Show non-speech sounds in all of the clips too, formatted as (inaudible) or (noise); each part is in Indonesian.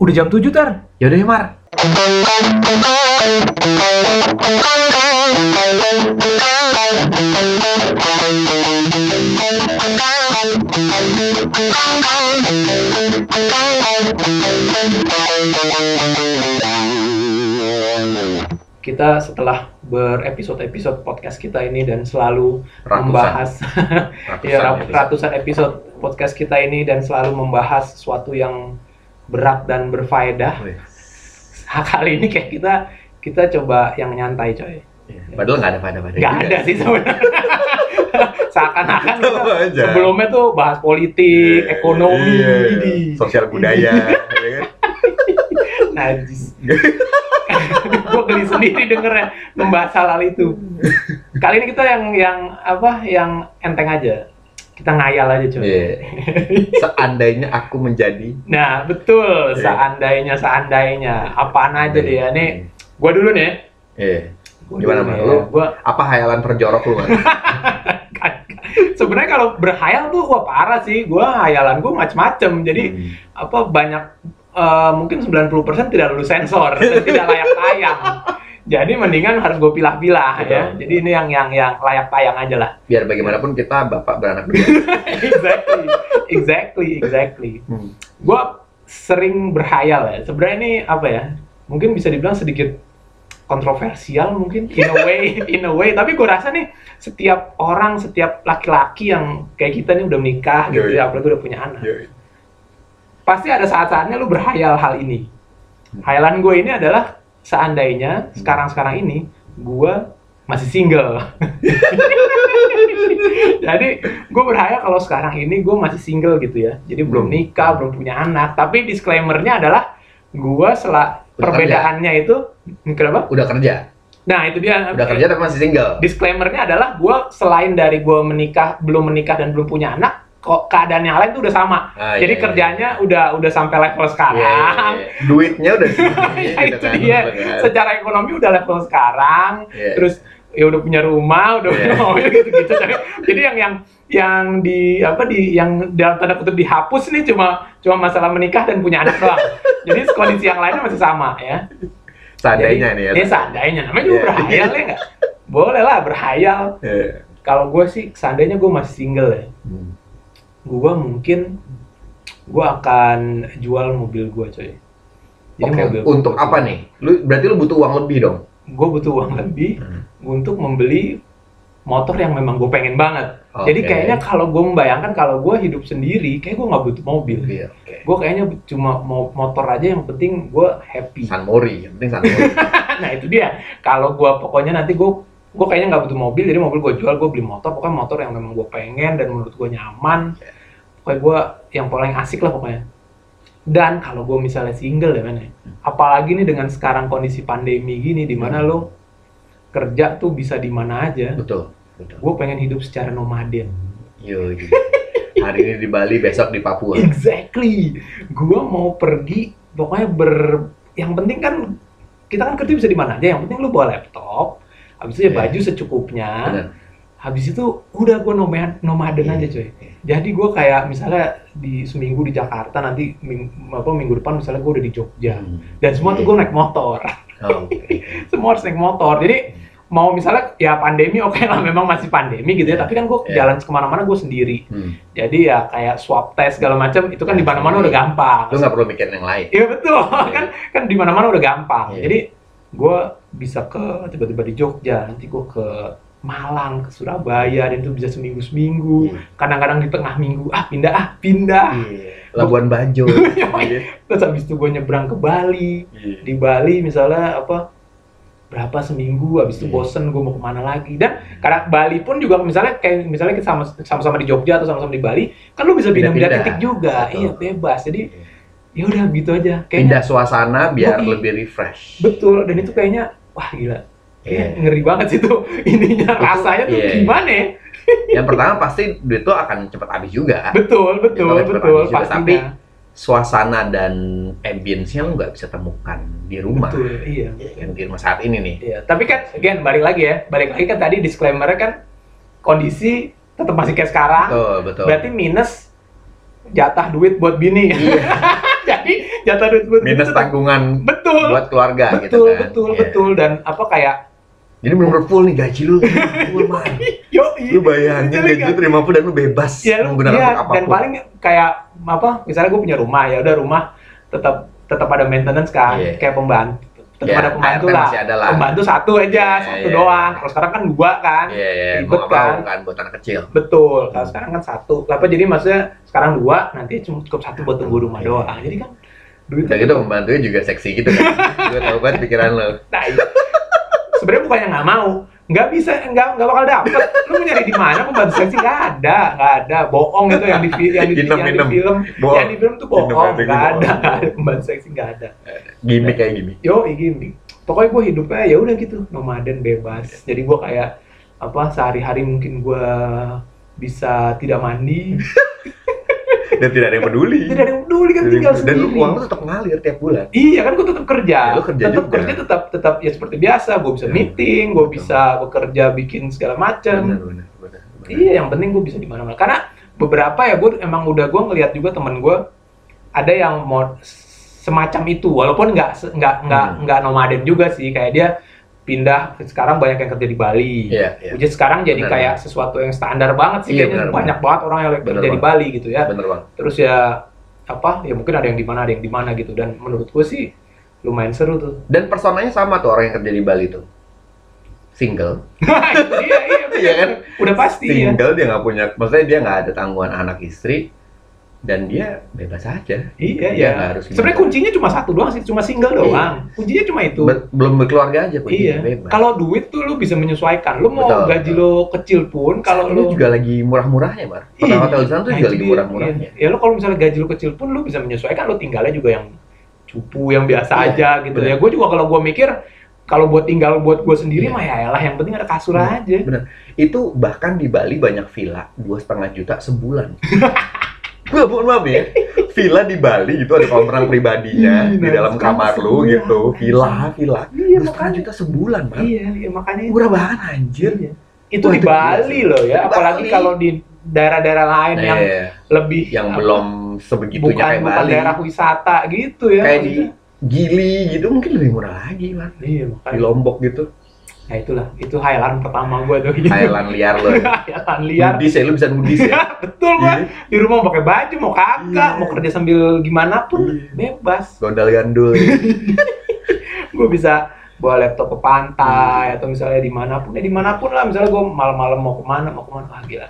Udah jam 7 tar. Yaudah ya Mar. Kita setelah berepisode-episode podcast kita ini dan selalu Ratusan. membahas (laughs) Ratusan ya, ra- episode. ratusan episode podcast kita ini dan selalu membahas sesuatu yang berat dan berfaedah. Wih, (laughs) Kali ini kayak kita kita coba yang nyantai coy. iya. Padahal nggak ada pada-pada. Nggak ada sih sebenarnya. (laughs) Seakan-akan sebelumnya tuh bahas politik, Iya, ekonomi, iya. ini. sosial budaya, ya kan? (laughs) Najis. gue geli sendiri dengernya membahas hal itu. Kali ini kita yang yang apa yang enteng aja. Kita ngayal aja coy. Iya. Seandainya aku menjadi Nah betul. Iya. Seandainya seandainya apaan aja deh ya. Nih gue dulu nih. Iya. Gua Gimana, dulu Lu ya. Gua apa hayalan terjorok lu, Mar? (laughs) sebenarnya kalau berhayal tuh wah parah sih. Gue hayalan gue macem-macem. Jadi Hmm. apa banyak eh, mungkin 90% tidak lulus sensor dan tidak layak tayang. Jadi mendingan harus gue pilah-pilah ya. Jadi ini yang yang yang layak tayang aja lah. Biar bagaimanapun kita bapak beranak dua. (laughs) exactly, exactly, exactly. Hmm. Gue sering berhayal ya. Sebenarnya ini apa ya? Mungkin bisa dibilang sedikit kontroversial mungkin in a way, (laughs) in a way. Tapi gue rasa nih setiap orang, setiap laki-laki yang kayak kita nih udah menikah gitu Yoi. ya, apalagi udah punya anak. Yoi. Pasti ada saat-saatnya lu berhayal hal ini. Hayalan gue ini adalah seandainya sekarang-sekarang ini gue masih single. (laughs) Jadi gue berhayal kalau sekarang ini gue masih single gitu ya. Jadi belum Hmm. nikah, belum punya anak. Tapi disclaimernya adalah gue setelah perbedaannya itu kenapa? Udah kerja, Nah itu dia. udah kerja tapi masih single. Disclaimernya adalah gue selain dari gue menikah, belum menikah dan belum punya anak, keadaan yang lain tuh udah sama. Ah, Jadi iya, iya. kerjanya udah udah sampai level sekarang. Iya, iya, iya. Duitnya udah segini, Ya, gitu itu kan. dia. Bener. Secara ekonomi udah level sekarang. Iya. Terus ya udah punya rumah, udah punya Iya. mobil gitu-gitu. Jadi, jadi yang yang yang di apa di yang dalam tanda kutip dihapus nih cuma cuma masalah menikah dan punya anak doang. jadi kondisi yang lainnya masih sama ya. Seandainya nih ya. Ini seandainya. Namanya juga Iya. berhayal ya nggak? Boleh lah berhayal. Iya. Kalau gue sih seandainya gue masih single ya, Hmm. Gue mungkin gue akan jual mobil gue coy. Oke, untuk apa nih? Lu berarti lu butuh uang lebih dong. Gue butuh uang lebih Hmm. untuk membeli motor yang memang gue pengen banget. Jadi Oke. kayaknya kalau gue membayangkan kalau gue hidup sendiri, kayak gue nggak butuh mobil. Iya, oke. Gue kayaknya cuma mau motor aja yang penting gue happy. San Mori, yang penting San Mori. (laughs) nah itu dia. Kalau gue pokoknya nanti gue gue kayaknya nggak butuh mobil, jadi mobil gue jual, gue beli motor. Pokoknya motor yang memang gue pengen dan menurut gue nyaman. Pokoknya gue yang paling asik lah pokoknya. Dan kalau gue misalnya single ya men ya, apalagi nih dengan sekarang kondisi pandemi gini, di mana lo kerja tuh bisa di mana aja. betul, betul. Gue pengen hidup secara nomaden. Yo. Hari ini di Bali, besok di Papua. Exactly. Gua mau pergi, pokoknya ber, yang penting kan kita kan kerja bisa di mana aja. Yang penting lu bawa laptop, habis itu ya Iya. baju secukupnya. Benar. Habis itu udah gua nomaden, nomaden Iya. aja coy. Jadi gua kayak misalnya di seminggu di Jakarta, nanti ming- apa minggu depan misalnya gua udah di Jogja. Hmm. Dan semua tuh Iya. gua naik motor. Oh, (laughs) semua harus naik motor. Jadi mau misalnya ya pandemi oke lah memang masih pandemi gitu ya. Tapi kan gua Iya. jalan ke mana-mana gua sendiri. Hmm. Jadi ya kayak swab test segala macam itu kan di mana-mana udah gampang. Lu nggak perlu mikirin yang lain. Iya betul Iya. (laughs) kan kan di mana-mana udah gampang. Iya. Jadi gue bisa ke tiba-tiba di Jogja, nanti gue ke Malang, ke Surabaya, dan itu bisa seminggu seminggu. Iya. Kadang-kadang di tengah minggu ah pindah ah pindah. Iya. Labuan Bajo. (laughs) Iya. Iya. Terus habis itu gue nyebrang ke Bali. Di Bali misalnya apa berapa seminggu habis itu bosen gue mau ke mana lagi dan karena Bali pun juga misalnya kayak misalnya kita sama sama-sama di Jogja atau sama-sama di Bali kan lu bisa pindah-pindah titik juga Betul. iya bebas jadi ya udah gitu aja kayaknya Pindah suasana biar Yoi. lebih refresh. betul dan itu kayaknya wah gila Kayaknya Iya. ngeri banget sih tuh (laughs) ininya Betul. rasanya tuh Iya. gimana ya (laughs) Yang pertama pasti duit tuh akan cepat habis juga. betul betul betul habis juga. pastinya Tapi suasana dan ambience-nya nggak bisa temukan di rumah. betul iya Yang di rumah saat ini nih. iya tapi kan again balik lagi ya balik lagi kan tadi disclaimer kan kondisi tetap masih kayak sekarang Betul, betul. berarti minus jatah duit buat bini Iya. (laughs) jadi jatah duit buat minus gitu. tanggungan betul buat keluarga gitu betul kan. betul Iya. betul dan apa kayak Jadi benar-benar full nih gaji lu, full man. (laughs) yo Lu bayangin gaji lu terima pun dan lu bebas ya lu menggunakan iya, untuk apa pun. dan paling kayak apa misalnya gue punya rumah ya udah rumah tetap tetap ada maintenance kan Iya. kayak pembantu tetap Iya, ada pembantu lah. ada lah. pembantu satu aja Iya, satu iya, doang kalau sekarang kan dua kan Iya, iya, Ribet kan? mau kan buat anak kecil. betul kalau Hmm. sekarang kan satu apa jadi maksudnya sekarang dua nanti cuma cukup satu buat tunggu rumah Iya. doang jadi kan duitnya Udah gitu pembantunya juga seksi gitu kan. Gue tau banget pikiran lo. Nah, iya. sebenarnya bukannya nggak mau. Nggak bisa nggak nggak bakal dapet. Lu mau nyari di mana pembantu seksi? Nggak ada nggak ada. Bohong itu yang di fi- yang di, Inem, yang di inem. film. Bohong. yang di film tuh bohong. nggak gitu, ada nggak ada. Pembantu seksi nggak ada. Gimik kayak gini. yo gini pokoknya gue hidupnya ya udah gitu. Nomaden bebas. Jadi gue kayak apa sehari-hari mungkin gue bisa tidak mandi Dan tidak ada yang peduli. (laughs) tidak ada yang peduli kan tinggal. Dan sendiri uang lu tetap ngalir tiap bulan. Iya kan gue tetap kerja, Ya, lu kerja tetap juga. kerja tetap tetap ya seperti biasa. Gue bisa Ya. meeting, gue bisa bekerja bikin segala macam. Iya, yang penting gue bisa di mana-mana. Karena beberapa ya gue emang udah gue ngelihat juga temen gue ada yang mau semacam itu, walaupun nggak nggak nggak Hmm. nggak nomaden juga sih. Kayak dia pindah sekarang banyak yang kerja di Bali. Iya, iya. Which sekarang jadi Benar, kayak sesuatu yang standar banget sih Iya, kayaknya banyak banget orang yang kerja di. Bali gitu ya. Bener bang. Terus ya apa? Ya mungkin ada yang di mana, ada yang di mana gitu. Dan menurut gue sih lumayan seru tuh. Dan personanya sama tuh orang yang kerja di Bali tuh. Single. (laughs) iya, iya, Iya kan? Udah pasti ya. Single dia nggak punya, maksudnya dia nggak ada tanggungan anak istri dan dia bebas aja. Iya, Dia iya. harus Sebenarnya kuncinya cuma satu doang sih, cuma single doang. Kuncinya cuma itu. Ber- belum berkeluarga aja pun iya. bebas. Kalau duit tuh lu bisa menyesuaikan. Lu mau Betul, gaji betul. lo kecil pun kalau lu juga lagi murah-murahnya, Mar. Iya. Di sana tuh Nah, juga lagi murah-murahnya. Iya. Ya lo kalau misalnya gaji lu kecil pun lu bisa menyesuaikan lu tinggalnya juga yang cupu yang biasa Iya, aja gitu benar. ya. Gue juga kalau gue mikir kalau buat tinggal buat gue sendiri Iya. mah ya elah yang penting ada kasur Benar. aja. Bener. Itu bahkan di Bali banyak villa dua setengah juta sebulan. (laughs) Gue mohon maaf ya, villa di Bali gitu ada kolam renang pribadinya Ih, di nah, dalam kamar lu sebulan. gitu, villa, villa. Iya makanya. juta sebulan, Mar. Iya, iya makanya Murah banget anjir. Iya. Itu Wah, di Bali loh ya, apalagi kalau di daerah-daerah lain yang Iya, lebih yang apa, belum sebegitunya bukan kayak bukan Bali. daerah wisata gitu ya. kayak di. Gili gitu mungkin lebih murah lagi, Mar. Iya, Di. Lombok gitu. Nah, itulah, itu highland pertama gua tuh. (laughs) Thailand liar lo. ya. Highland liar. Nudis ya, lu bisa nudis ya. (laughs) Betul, Pak. Iya. Di rumah mau pakai baju, mau kagak, Iya. mau kerja sambil gimana pun Iya. bebas. Gondal gandul. ya. (laughs) Gue bisa bawa laptop ke Hmm. pantai atau misalnya di mana pun ya di mana pun lah misalnya gue malam-malam mau ke mana mau ke mana wah gila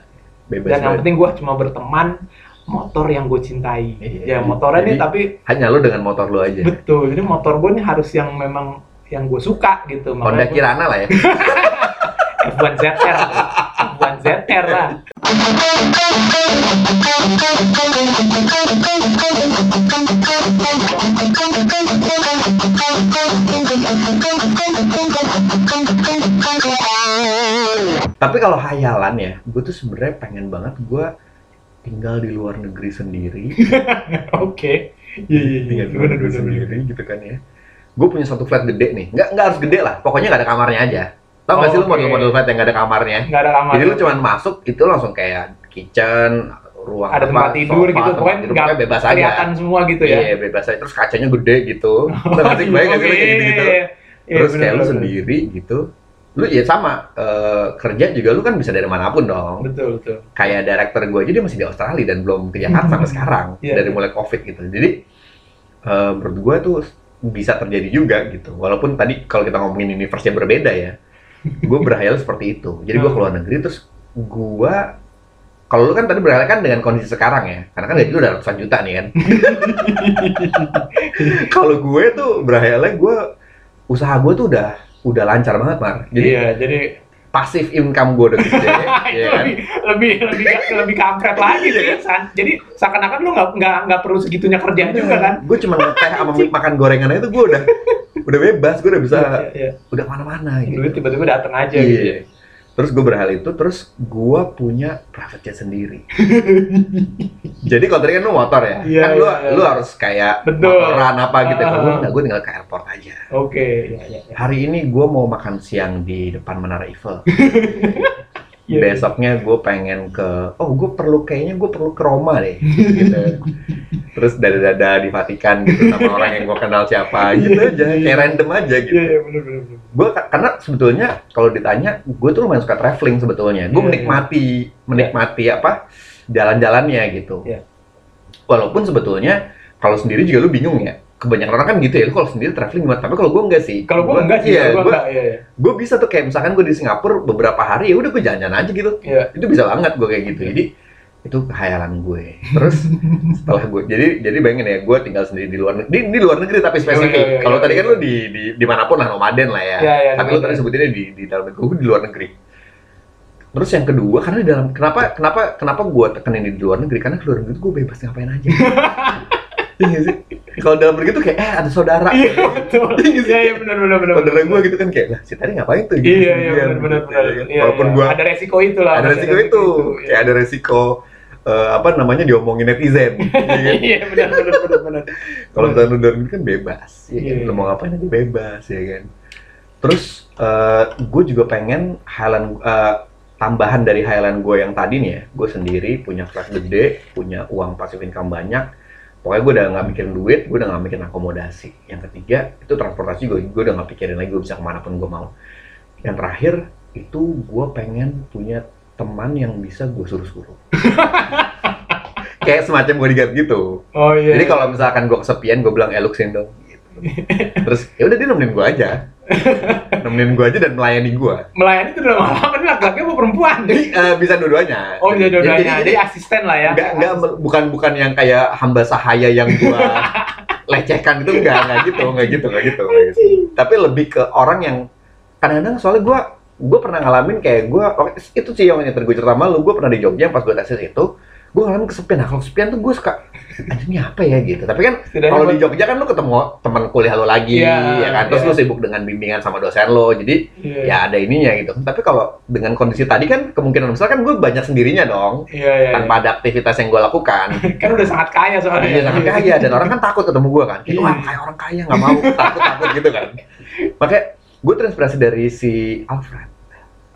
Bebas dan yang penting gue cuma berteman motor yang gue cintai Iya. ya motornya nih Jadi- tapi Hanya lu dengan motor lu aja. betul jadi motor gue nih harus yang memang yang gue suka gitu Honda gua- Kirana lah ya. F1 ZR F1 ZR lah. Tapi kalau hayalan ya, gue tuh sebenarnya pengen banget gue tinggal di luar negeri sendiri, (laughs) oke. Iya iya iya. Tinggal di luar negeri sendiri gitu kan ya. Gue punya satu flat gede nih, nggak nggak harus gede lah, pokoknya nggak ada kamarnya aja. Tau nggak Oh, sih lu oke. model-model flat yang nggak ada kamarnya? nggak ada kamar Jadi lu cuman masuk itu langsung kayak kitchen, ruang ada tempat tidur sofa, gitu pokoknya tidur, bebas aja. kelihatan semua gitu ya Iya bebas aja. Terus kacanya gede gitu. (laughs) Nggak sih lu kayak gitu-gitu. Iya, Terus kayak lu sendiri gitu. Lu ya sama eh, kerja juga lu kan bisa dari mana pun dong. betul betul kayak director gue aja dia masih di Australia dan belum ke Jakarta (laughs) sampai sekarang Iya, dari iya. mulai covid gitu jadi eh, menurut gue tuh bisa terjadi juga gitu. Walaupun tadi kalau kita ngomongin universe yang berbeda ya gue berhayal seperti itu. Jadi gue keluar negeri terus gue kalau lu kan tadi berhayal kan dengan kondisi sekarang ya karena kan gaji lu udah ratusan juta nih kan. (laughs) Kalau gue tuh berhayalnya gue usaha gue tuh udah udah lancar banget mar. Jadi iya jadi pasif income gue udah gede (laughs) ya kan? lebih lebih lebih lebih kampret lagi Iya, sih San. jadi seakan-akan lu nggak nggak nggak perlu segitunya kerja juga kan Gue cuma ngeteh sama makan gorengan itu gue udah udah bebas, gue udah bisa Iya, iya. udah ke mana-mana gitu. duit tiba-tiba datang aja Iya. gitu ya. Terus gue berhal itu, terus gue punya private jet sendiri. (laughs) Jadi kalau tadi kan lu motor ya, Iya, kan lu iya, iya. lu harus kayak Betul. motoran apa gitu. Gue Ah. enggak, gue tinggal ke airport aja. oke iya, iya, iya. Hari ini gue mau makan siang di depan Menara Eiffel. (laughs) Iya. besoknya gue pengen ke oh gue perlu kayaknya gue perlu ke Roma deh gitu. (laughs) Terus dada-dada di Vatikan gitu sama (laughs) orang yang gue kenal siapa gitu aja kayak random aja gitu. Iya, iya, bener, bener, bener. gue karena sebetulnya kalau ditanya gue tuh lumayan suka traveling sebetulnya. Gue Iya, menikmati menikmati apa jalan-jalannya gitu. Iya. walaupun sebetulnya kalau sendiri juga lu bingung ya kebanyakan orang kan gitu ya lu kalau sendiri traveling gimana? Tapi kalau gue enggak sih. Kalau gue enggak sih, iya, kalau gue enggak, iya, iya. gue bisa tuh kayak misalkan gue di Singapura beberapa hari ya udah gue jalan-jalan aja gitu. Iya. itu bisa banget gue kayak gitu. Jadi itu khayalan gue. Terus (laughs) setelah gue jadi jadi bayangin ya gue tinggal sendiri di luar negeri di, di luar negeri tapi spesifik. Iya, iya, iya, kalau iya, tadi kan iya. lu di di di mana pun lah nomaden lah ya. Iya, iya, tapi lu tadi sebutinnya di di dalam negeri. Gue di luar negeri. Terus yang kedua karena di dalam kenapa kenapa kenapa gue tekenin di luar negeri? Karena di luar negeri gue bebas ngapain aja (laughs) Iya sih kalau dalam negeri tuh kayak eh ada saudara Iya, betul. (laughs) Iya, iya, bener, bener, bener. saudara bener. gue gitu kan kayak lah si tadi ngapain tuh Iya, iya, sendirian?" bener, bener, Gitu, bener. ya kan? Iya, walaupun iya. gue Ada resiko itu lah. ada resiko itu Iya. kayak ada resiko eh, apa namanya diomongin netizen (laughs) Iya kan? Iya, bener, bener, bener, bener. kalau misalnya negeri kan bebas ya kan? Iya. lu mau ngapain aja bebas ya kan terus gue juga pengen Highland eh, tambahan dari Highland gue yang tadi nih ya gue sendiri punya flat gede punya uang passive income banyak pokoknya gue udah nggak mikirin duit gue udah nggak mikirin akomodasi yang ketiga itu transportasi gue gue udah nggak pikirin lagi gue bisa ke mana pun gue mau yang terakhir itu gue pengen punya teman yang bisa gue suruh-suruh (laughs) kayak semacam bodyguard gitu Oh iya. jadi kalau misalkan gue kesepian, gue bilang, eh lu ke sini dong. Gitu. (laughs) Terus ya udah dia nemenin gue aja, (laughs) nemenin gue aja dan melayani gue. melayani itu dalam hal apa? Ini laki-laki apa perempuan? Jadi eh, bisa dua-duanya. Oh, bisa dua-duanya. Jadi, Jadi, jadi, asisten lah ya. enggak, enggak, bukan bukan yang kayak hamba sahaya yang gue (laughs) lecehkan itu enggak, enggak gitu, enggak gitu, enggak gitu, enggak gitu. Tapi lebih ke orang yang kadang-kadang soalnya gue gue pernah ngalamin kayak gue itu sih yang tadi gue cerita sama lu gue pernah di Jogja pas gue tesis itu gue ngalamin kesepian nah kalau kesepian tuh gue suka "Anjing, ini apa ya gitu tapi kan kalau di Jogja kan lu ketemu teman kuliah lu lagi Iya, ya kan terus iya. lu sibuk dengan bimbingan sama dosen lo jadi Iya, ya ada ininya gitu tapi kalau dengan kondisi tadi kan kemungkinan besar kan gue banyak sendirinya dong Iya, iya, tanpa ada aktivitas yang gue lakukan iya. (laughs) Kan udah sangat kaya soalnya. Iya sangat kaya dan orang kan takut ketemu gue kan. Itu Iya. ah, kayak orang kaya nggak mau takut takut gitu kan. Makanya gue terinspirasi dari si Alfred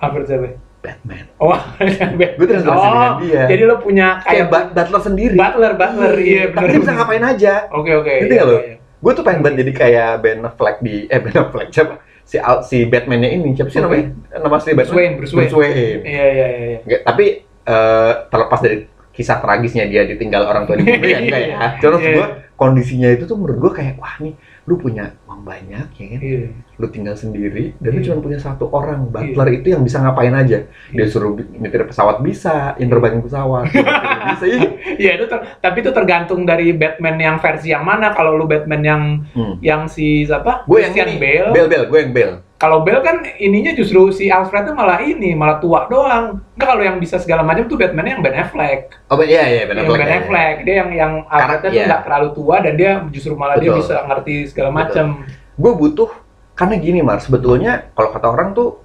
Apa siapa? Batman. Oh, (laughs) Gue terinspirasi dengan dia. Jadi lo punya Kayak kayak butler sendiri. butler, butler, iya Tapi benar. dia bisa ngapain aja. Oke, oke. Ngerti iya, lo? iya. Gue tuh pengen banget jadi kayak Ben Affleck di eh Ben Affleck siapa? Si si Batman-nya ini siapa sih Oke. namanya? Nama asli Batman? Bruce Wayne, Bruce Wayne. Wayne. Iya, iya, iya. iya. Nggak, tapi eh, terlepas dari kisah tragisnya dia ditinggal orang tua dibunuh ya (laughs) enggak ya. Iya. gue kondisinya itu tuh menurut gue kayak wah nih lu punya uang banyak ya kan Iya. lu tinggal sendiri dan lu Iya. cuma punya satu orang butler itu yang bisa ngapain aja dia Iya. suruh nyetir pesawat bisa yang terbangin pesawat (laughs) bisa iya (laughs) Iya itu ter- tapi itu tergantung dari Batman yang versi yang mana. Kalau lu Batman yang hmm. yang si siapa? gue yang ini Bale. Bel Bel gue yang Bel Kalau Bale kan ininya justru si Alfred tuh malah ini, malah tua doang. Enggak kalau yang bisa segala macam tuh Batman yang Ben Affleck. oh iya iya Ben yang Affleck Ben ya, ya. Affleck. Dia yang yang Alfred tuh iya. nggak terlalu tua dan dia justru malah dia Betul. bisa ngerti segala macam. gue butuh karena gini Mar sebetulnya kalau kata orang tuh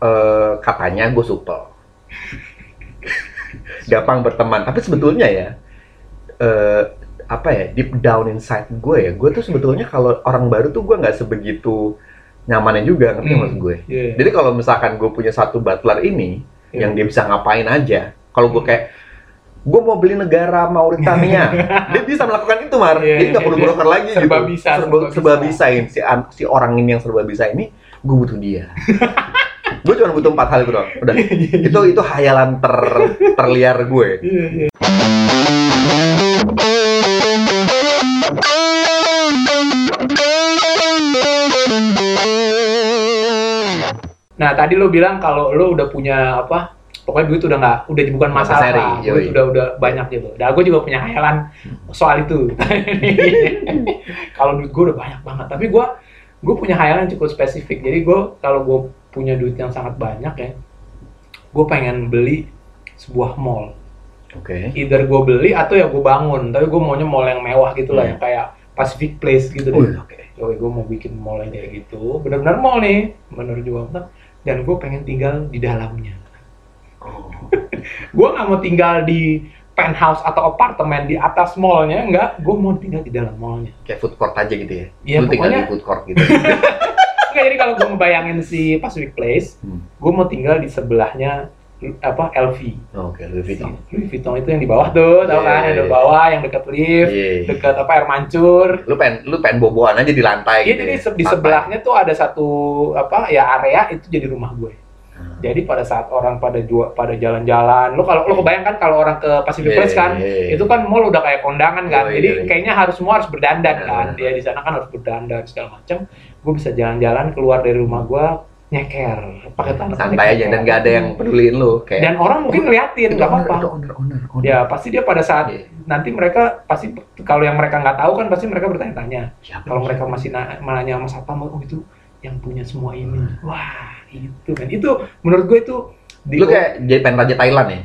eh, katanya gue supel gampang berteman tapi sebetulnya ya eh, apa ya deep down inside gue ya gue tuh sebetulnya kalau orang baru tuh gue nggak sebegitu nyamannya juga ngerti Hmm. maksud gue Iya. Jadi kalau misalkan gue punya satu butler ini Iya. yang dia bisa ngapain aja, kalau gue kayak gue mau beli negara Mauritania, (laughs) dia bisa melakukan itu mar. Iya, Jadi nggak iya, perlu iya. broker lagi Serba gitu. bisa, serba, serba serba bisa. bisain si si orang ini yang serba bisa ini, gue butuh dia. (laughs) gue cuma butuh empat hal itu doang. Udah. (laughs) itu itu hayalan ter terliar gue. Iya, iya. Nah tadi lo bilang kalau lo udah punya apa? Pokoknya duit udah nggak, udah bukan masalah, seri, lah. duit udah udah banyak gitu. Nah gue juga punya hayalan soal itu. (laughs) kalau duit gue udah banyak banget, tapi gue gue punya hayalan cukup spesifik. Jadi gue kalau gue punya duit yang sangat banyak ya, gue pengen beli sebuah mall. Oke. Either gue beli atau ya gue bangun, tapi gue maunya mall yang mewah gitu lah, Hmm. yang kayak Pacific Place gitu Oh, deh. Oke. Yoi, gue mau bikin mall yang kayak gitu, bener-bener mall nih, bener juga. Dan gue pengen tinggal di dalamnya. Oh. (laughs) Gue nggak mau tinggal di penthouse atau apartemen di atas mallnya, enggak. Gue mau tinggal di dalam mallnya. Kayak food court aja gitu ya. Iya, Lu tinggal pokoknya- di food court gitu. (laughs) Enggak, jadi kalau gue ngebayangin si Pacific Place, Hmm. gue mau tinggal di sebelahnya apa LV. Oke, Louis Vuitton. Louis Vuitton itu yang di bawah tuh, tahu Iya, kan? Yang di iya. bawah, yang dekat lift, Iya. dekat apa air mancur. Lu pengen lu pengen boboan aja di lantai Iya, gitu. jadi ya? di sebelahnya tuh ada satu apa ya area itu jadi rumah gue. Jadi pada saat orang pada jual pada jalan-jalan, lu kalau lu kebayangkan kalau orang ke Pacific Iya, Place kan, iya. itu kan mall udah kayak kondangan kan. Oh, iya, Jadi iya. kayaknya harus semua harus berdandan Iya, kan. iya. Dia di sana kan harus berdandan segala macam. Gue bisa jalan-jalan keluar dari rumah gue nyeker pakai tangan santai aja dan gak ada yang peduliin lu kayak dan orang mungkin ngeliatin nggak apa-apa ya pasti dia pada saat Iya. nanti mereka pasti kalau yang mereka nggak tahu kan pasti mereka bertanya-tanya kalau mereka masih na- nanya sama satpam oh itu yang punya semua ini wah itu kan itu menurut gue itu di lu kayak jadi pengen raja Thailand ya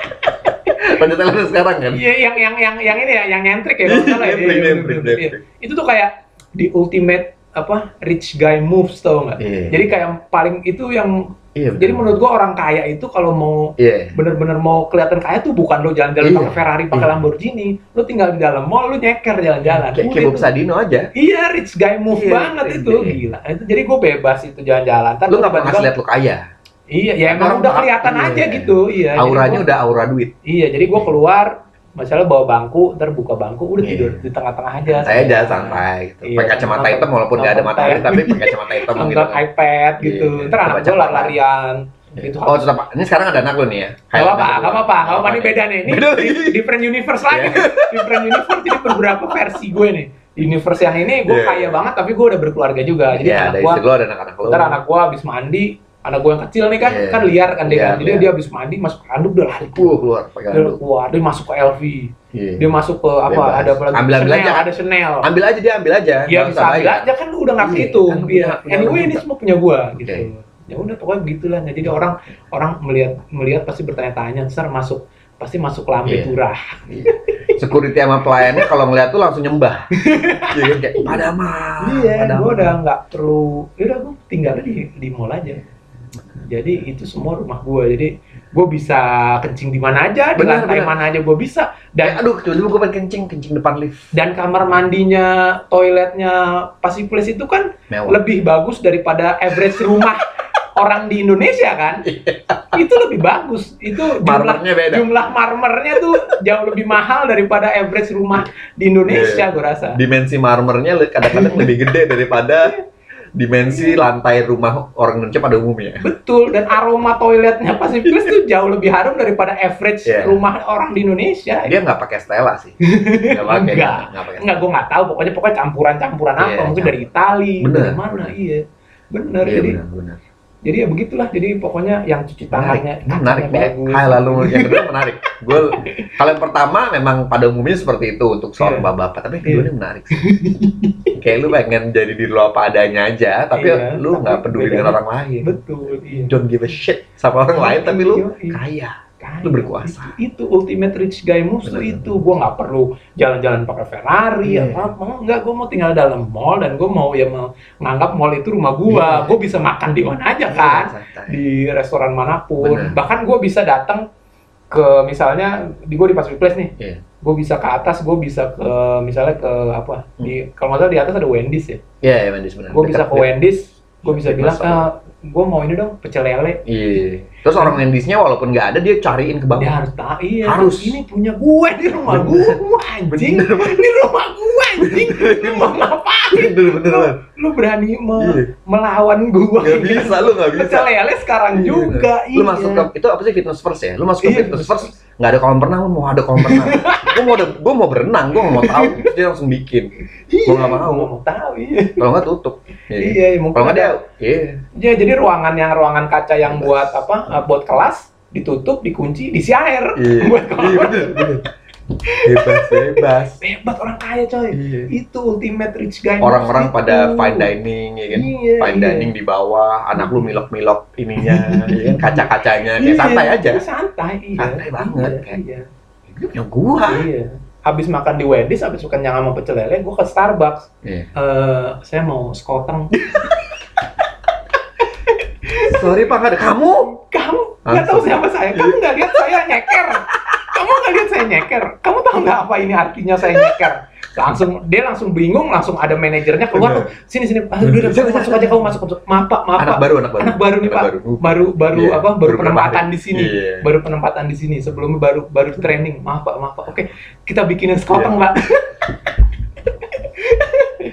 (laughs) raja Thailand sekarang kan Iya, yang yang yang yang ini ya, yang nyentrik ya kalau nggak salah ya. Iya. Iya. Itu tuh kayak di ultimate apa rich guy moves tau nggak? Iya. Jadi kayak paling itu yang iya jadi menurut gua orang kaya itu kalau mau iya bener-bener mau kelihatan kaya tuh bukan lo jalan-jalan Iya. pakai Ferrari, pakai Iya. Lamborghini, lo tinggal di dalam mall, lo nyeker jalan-jalan. kayak kayak Bob. Sadino aja Iya, rich guy move Iya, banget iya, itu, iya. gila. Itu jadi gue bebas itu jalan-jalan. Gua nggak pernah lihat lu kaya Iya, ya emang udah kelihatan iya. aja gitu, iya. Auranya gua- udah aura duit Iya, jadi gue keluar, masalah bawa bangku, ntar buka bangku, udah Iya. tidur di tengah-tengah aja. santai aja santai gitu Iya, pakai kacamata hitam walaupun nggak ada matahari tapi (laughs) pakai kacamata hitam gitu Nonton iPad gitu. Iya, Ntar anak gue koran. lari-larian. Gitu. oh tetap ini sekarang ada anak lu nih ya Gak apa-apa, gak apa-apa, gak apa-apa, ini beda nih. Ini Beda di- different universe lagi. Iya. nih. different universe, jadi beberapa versi gue nih. Di universe yang ini gue Iya. kaya banget, tapi gue udah berkeluarga juga. Jadi Iya, anak ada gue, ada anak-anak lu ntar anak gue habis mandi, anak gue yang kecil nih kan, Iya. kan liar kan dia Iya, kan. Jadi iya. dia habis mandi, masuk ke handuk, udah lari. Puh, keluar pakai Dia handuk. keluar, dia masuk ke LV. Iya. Dia masuk ke apa, Bebas. ada apa lagi? Ambil-ambil Chanel, aja. Ada Chanel. ambil aja dia ambil aja Iya nggak bisa usah ambil bayar. aja kan lu udah nggak Iya, kehitung. kan Iya. punya- punya Anyway ini juga. semua punya gua gitu. Oke. Ya udah pokoknya begitulah. Nah, jadi orang orang melihat melihat pasti bertanya-tanya, "Sir masuk pasti masuk lambe Iya. turah." Iya. Security sama pelayannya kalau ngeliat tuh langsung nyembah. (laughs) Iya kan kayak pada mah. iya, pada gua mah." udah nggak perlu. Ya udah gua tinggal di di mall aja. Jadi itu semua rumah gua. Jadi gua bisa kencing di mana aja, di Benar, lantai mana aja gua bisa. Eh, Dan aduh, dulu gue pengen kencing, kencing depan lift. dan kamar mandinya, toiletnya Pacific Place itu kan Mewah. lebih bagus daripada average rumah (laughs) orang di Indonesia kan? itu lebih bagus. Itu jumlah Marmernya beda. jumlah marmernya tuh jauh lebih mahal daripada average rumah di Indonesia, Iya. gue rasa. Dimensi marmernya kadang-kadang lebih gede daripada dimensi lantai rumah orang Indonesia pada umumnya. Betul. Dan aroma toiletnya Pacific Place tuh jauh lebih harum daripada average Iya. rumah orang di Indonesia. Dia nggak pakai Stella sih. Nggak pakai. Enggak. Nggak pakai. Enggak, gue nggak tahu. Pokoknya pokoknya campuran-campuran apa? Iya, Mungkin campur. dari Itali, Bener, dari mana? bener. Iya. Bener. Iya jadi benar, benar. Jadi ya begitulah. Jadi pokoknya yang cuci tangannya Menarik, menarik bagus. Hai lalu yang kedua menarik. Gue kalau yang pertama memang pada umumnya seperti itu untuk soal Iya. bapak-bapak, tapi yang kedua ini menarik sih. Kayak lu pengen jadi diri lu apa adanya aja, tapi Iya, lu nggak peduli dengan orang lain. Betul. Iya. Don't give a shit sama orang lain, tapi lu Iya, iya. kaya. Kaya. Lu berkuasa. Itu, itu ultimate rich guy moves tuh itu. Gua nggak perlu jalan-jalan pakai Ferrari Iya. apa apa. Enggak, gua mau tinggal dalam mall dan gua mau ya mau nganggap mall itu rumah Iya. gua. Gua bisa makan di mana aja kan. Santai. Di restoran mana pun. Bener. Bahkan gua bisa datang ke misalnya di gua di Pacific Place nih. Iya. Gue bisa ke atas, gue bisa ke misalnya ke apa? Di kalau nggak salah di atas ada Wendy's ya. Iya, iya, Wendy's benar. Gue bisa ke Wendy's, gue bisa bilang, eh, gue mau ini dong pecel lele. Iya. Terus orang Wendy's-nya walaupun nggak ada dia cariin ke bawah. Dia harus tahu, iya. Harus. Ini punya gue di rumah gue, anjing. Ini rumah gue, anjing. (laughs) Lu mau ngapain? Bener bener. Lu, lu berani me- Iya. melawan gue. Gak bisa, lu gak bisa. Lele sekarang Iya, juga. Lu masuk ke itu apa sih fitness first ya? Lu masuk ke Iya, fitness first nggak ada kolam renang, lu mau ada kolam renang. (laughs) gua mau ada, gua mau berenang, gua nggak mau tahu. Dia langsung bikin. Iya, Gua nggak mau. gua mau tahu, iya. Kalau nggak tutup. Iya, mungkin Kalau nggak dia, iya. Ya, jadi ruangan yang ruangan kaca yang buat apa? eh, Buat kelas ditutup, dikunci, diisi air. Iya, (laughs) Buat iya kelas. bener, bener. Bebas, bebas. Hebat orang kaya coy. Iya. Itu ultimate rich guy. Orang-orang pada itu. fine dining, ya kan? Iya, Fine iya. dining di bawah, anak lu milok-milok ininya, ya kan? Kaca-kacanya, kayak Iya, santai aja. Santai, iya. Santai banget, Iya, kayak. iya. Ini punya gua. Iya. Habis makan di Wendy's, habis makan yang sama pecel lele, gue ke Starbucks. Iya. Eh, saya mau skoteng. Sorry pak, ada kamu. Kamu nggak tahu siapa saya. Kamu nggak lihat saya nyeker. Kamu nggak lihat saya nyeker. Kamu tahu nggak apa ini artinya saya nyeker? langsung dia langsung bingung langsung ada manajernya keluar. Tuh sini sini. Ah, udah, udah, masuk aja kamu masuk masuk. Maaf pak maaf anak pak. baru anak baru. Anak baru nih pak. baru. Baru baru Iya, apa? Baru, baru penempatan di sini. Iya. baru penempatan di sini. Sebelumnya baru baru training. Maaf pak maaf pak. Oke kita bikinin sekoteng Iya. pak. (laughs)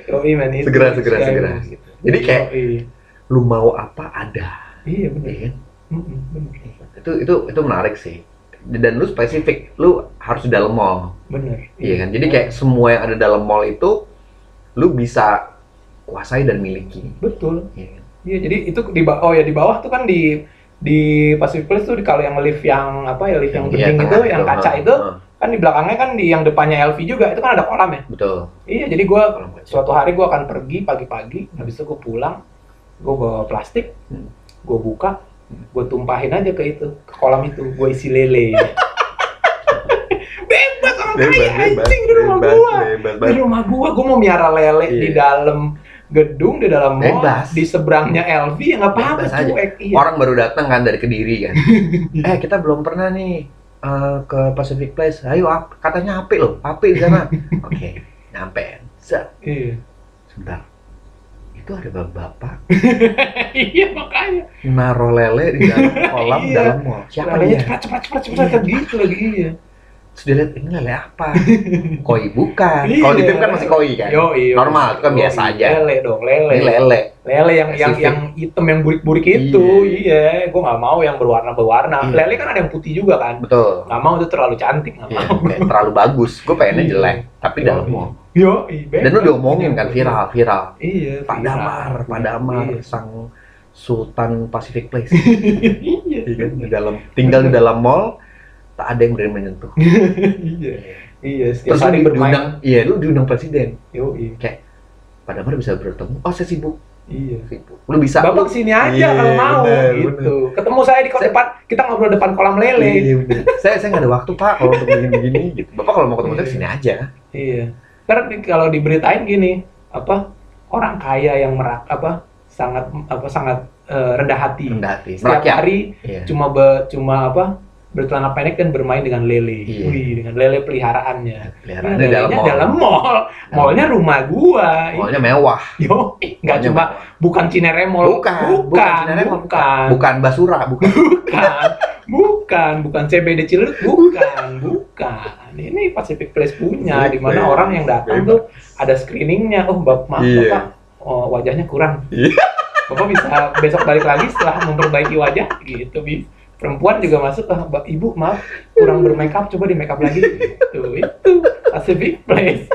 Yoi, man. Segera, segera, segera. gitu. Jadi kayak- lu mau apa ada. Iya benar Iya kan? Benar itu itu itu menarik sih dan lu spesifik lu harus di dalam mall benar iya kan jadi kayak semua yang ada dalam mall itu lu bisa kuasai dan miliki betul Iya? Iya, jadi itu di bawah, oh ya di bawah tuh kan di di Pacific Place tuh di kalau yang lift yang apa ya lift yang Iya, bening itu, tengah yang itu, kaca itu heeh. kan di belakangnya kan di yang depannya LV juga itu kan ada kolam ya. betul Iya, jadi kaca. suatu hari gua akan pergi pagi-pagi, habis itu gua pulang, gua bawa plastik, Hmm. gua buka, gua tumpahin aja ke itu, ke kolam itu, gua isi lele. (laughs) bebas orang kaya anjing di rumah bebas Di rumah gua, gua mau miara lele Iya. di dalam gedung, di dalam mall, Bebas. di seberangnya LV ya nggak apa-apa cuek. Iya. orang baru datang kan dari kediri kan (laughs) eh kita belum pernah nih eh, ke Pacific Place ayo katanya api loh api di sana (laughs) oke nyampe Set. Iya. sebentar itu ada bapak (laughs) iya makanya. naruh lele di dalam kolam Iya. dalam mall siapa dia cepat cepat cepat cepat kayak gitu lagi iya. Terus dia lihat ini lele apa (laughs) koi bukan Iya. kalau di tim kan masih koi kan Yo, iya. Normal, itu kan biasa aja. Lele dong, lele. ini lele Lele yang yang Spesifik. yang hitam yang burik-burik itu, iya. Gue nggak mau yang berwarna-berwarna. Iya. Lele kan ada yang putih juga kan. betul Nggak mau itu terlalu cantik, nggak Iya, mau. terlalu bagus gue pengennya Iya. jelek tapi dalam iya. mall Yo, iya. dan lu diomongin kan viral viral Iya. Pak. Damar Pak Damar Iya. sang Sultan Pacific Place (laughs) Iya. Iya di dalam tinggal di dalam mall tak ada yang berani menyentuh (laughs) Iya. Iya, setiap terus hari diundang iya lu diundang presiden Yo, iya. Pak Damar bisa bertemu oh saya sibuk Iya. sibuk lu bisa Bapak sini aja Iya, kalau mau bener, gitu. Ketemu saya di Saya- depan, kita ngobrol depan kolam lele. Iya, bener. (laughs) saya saya nggak ada waktu pak kalau untuk begini-begini gitu. Bapak kalau mau ketemu saya Iya. sini aja. Iya. Karena kalau diberitain gini, apa orang kaya yang merak apa sangat apa sangat eh, rendah hati. Rendah hati. Setiap Merakyat. hari Iya. cuma be, cuma apa bercelana pendek dan bermain dengan lele. Iya. Wih, dengan lele peliharaannya. Peliharaannya Ini dalam mall. dalam mall. Mallnya rumah gua. Mallnya mewah. Yo, nggak cuma mewah. bukan Cinere Mall. Bukan, bukan, bukan Cinere bukan. Bukan Basura, bukan. bukan bukan bukan CBD Ciledug bukan bukan ini Pacific Place punya di mana orang yang datang tuh ada screeningnya oh bap maaf Iya. bapak oh, wajahnya kurang Iya. bapak bisa besok balik lagi setelah memperbaiki wajah gitu bi perempuan juga masuk ah, Mbak ibu maaf kurang bermakeup coba di makeup lagi. (laughs) Gitu itu Pacific Place